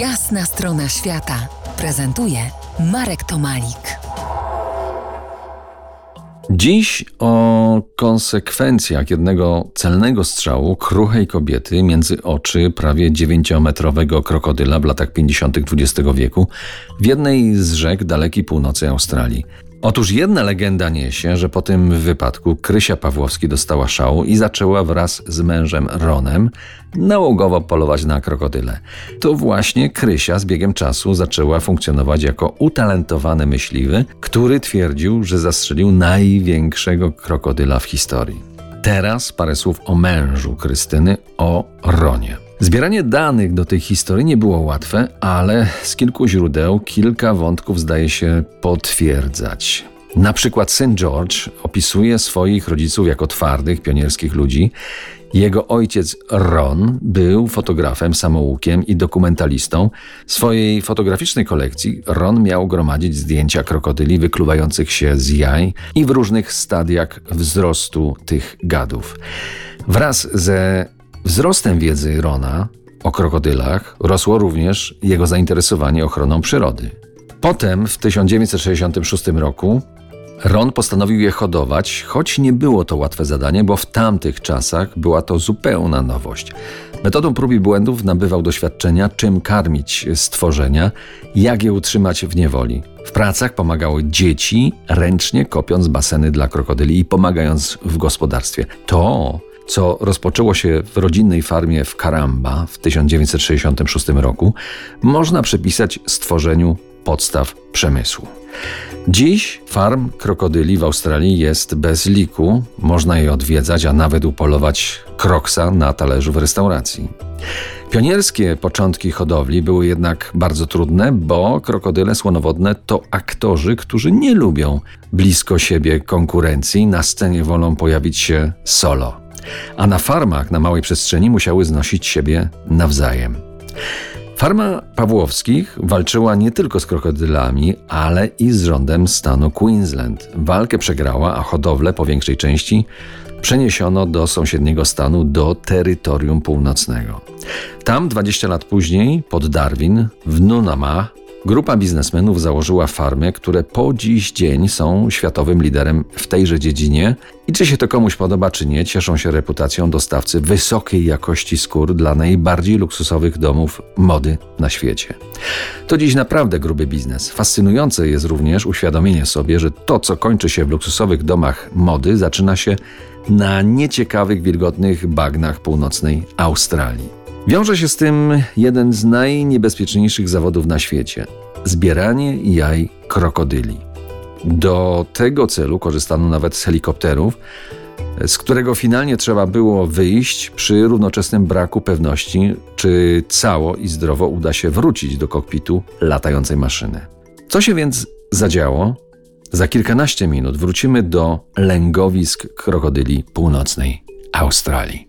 Jasna strona świata prezentuje Marek Tomalik. Dziś o konsekwencjach jednego celnego strzału kruchej kobiety między oczy prawie dziewięciometrowego krokodyla w latach 50. XX wieku w jednej z rzek dalekiej północy Australii. Otóż jedna legenda niesie, że po tym wypadku Krysia Pawłowski dostała szału i zaczęła wraz z mężem Ronem nałogowo polować na krokodyle. To właśnie Krysia z biegiem czasu zaczęła funkcjonować jako utalentowany myśliwy, który twierdził, że zastrzelił największego krokodyla w historii. Teraz parę słów o mężu Krystyny, o Ronie. Zbieranie danych do tej historii nie było łatwe, ale z kilku źródeł kilka wątków zdaje się potwierdzać. Na przykład syn George opisuje swoich rodziców jako twardych, pionierskich ludzi. Jego ojciec Ron był fotografem, samoukiem i dokumentalistą. W swojej fotograficznej kolekcji Ron miał gromadzić zdjęcia krokodyli wykluwających się z jaj i w różnych stadiach wzrostu tych gadów. Wraz ze Wzrostem wiedzy Rona o krokodylach rosło również jego zainteresowanie ochroną przyrody. Potem w 1966 roku Ron postanowił je hodować, choć nie było to łatwe zadanie, bo w tamtych czasach była to zupełna nowość. Metodą prób i błędów nabywał doświadczenia, czym karmić stworzenia, jak je utrzymać w niewoli. W pracach pomagały dzieci, ręcznie kopiąc baseny dla krokodyli i pomagając w gospodarstwie. To co rozpoczęło się w rodzinnej farmie w Karamba w 1966 roku, można przypisać stworzeniu podstaw przemysłu. Dziś farm krokodyli w Australii jest bez liku, można je odwiedzać, a nawet upolować kroksa na talerzu w restauracji. Pionierskie początki hodowli były jednak bardzo trudne, bo krokodyle słonowodne to aktorzy, którzy nie lubią blisko siebie konkurencji, na scenie wolą pojawić się solo a na farmach na małej przestrzeni musiały znosić siebie nawzajem. Farma Pawłowskich walczyła nie tylko z krokodylami, ale i z rządem stanu Queensland. Walkę przegrała, a hodowlę po większej części przeniesiono do sąsiedniego stanu, do terytorium północnego. Tam 20 lat później, pod Darwin, w Nunamah, Grupa biznesmenów założyła farmy, które po dziś dzień są światowym liderem w tejże dziedzinie i czy się to komuś podoba, czy nie, cieszą się reputacją dostawcy wysokiej jakości skór dla najbardziej luksusowych domów mody na świecie. To dziś naprawdę gruby biznes. Fascynujące jest również uświadomienie sobie, że to, co kończy się w luksusowych domach mody, zaczyna się na nieciekawych, wilgotnych bagnach północnej Australii. Wiąże się z tym jeden z najniebezpieczniejszych zawodów na świecie zbieranie jaj krokodyli. Do tego celu korzystano nawet z helikopterów, z którego finalnie trzeba było wyjść przy równoczesnym braku pewności, czy cało i zdrowo uda się wrócić do kokpitu latającej maszyny. Co się więc zadziało? Za kilkanaście minut wrócimy do lęgowisk krokodyli północnej Australii.